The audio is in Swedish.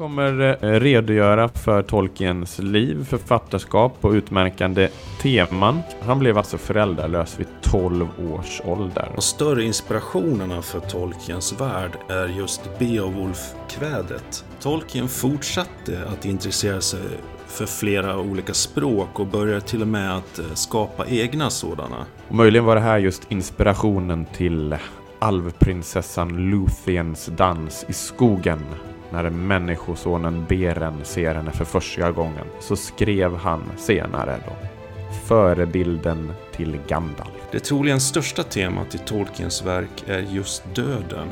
kommer eh, redogöra för Tolkiens liv, författarskap och utmärkande teman. Han blev alltså föräldralös vid 12 års ålder. De större inspirationerna för Tolkiens värld är just Beowulf-kvädet. Tolkien fortsatte att intressera sig för flera olika språk och började till och med att eh, skapa egna sådana. Och möjligen var det här just inspirationen till alvprinsessan Luthiens dans i skogen. När människosonen Beren ser henne för första gången så skrev han senare då förebilden till Gandalf. Det troligen största temat i Tolkiens verk är just döden.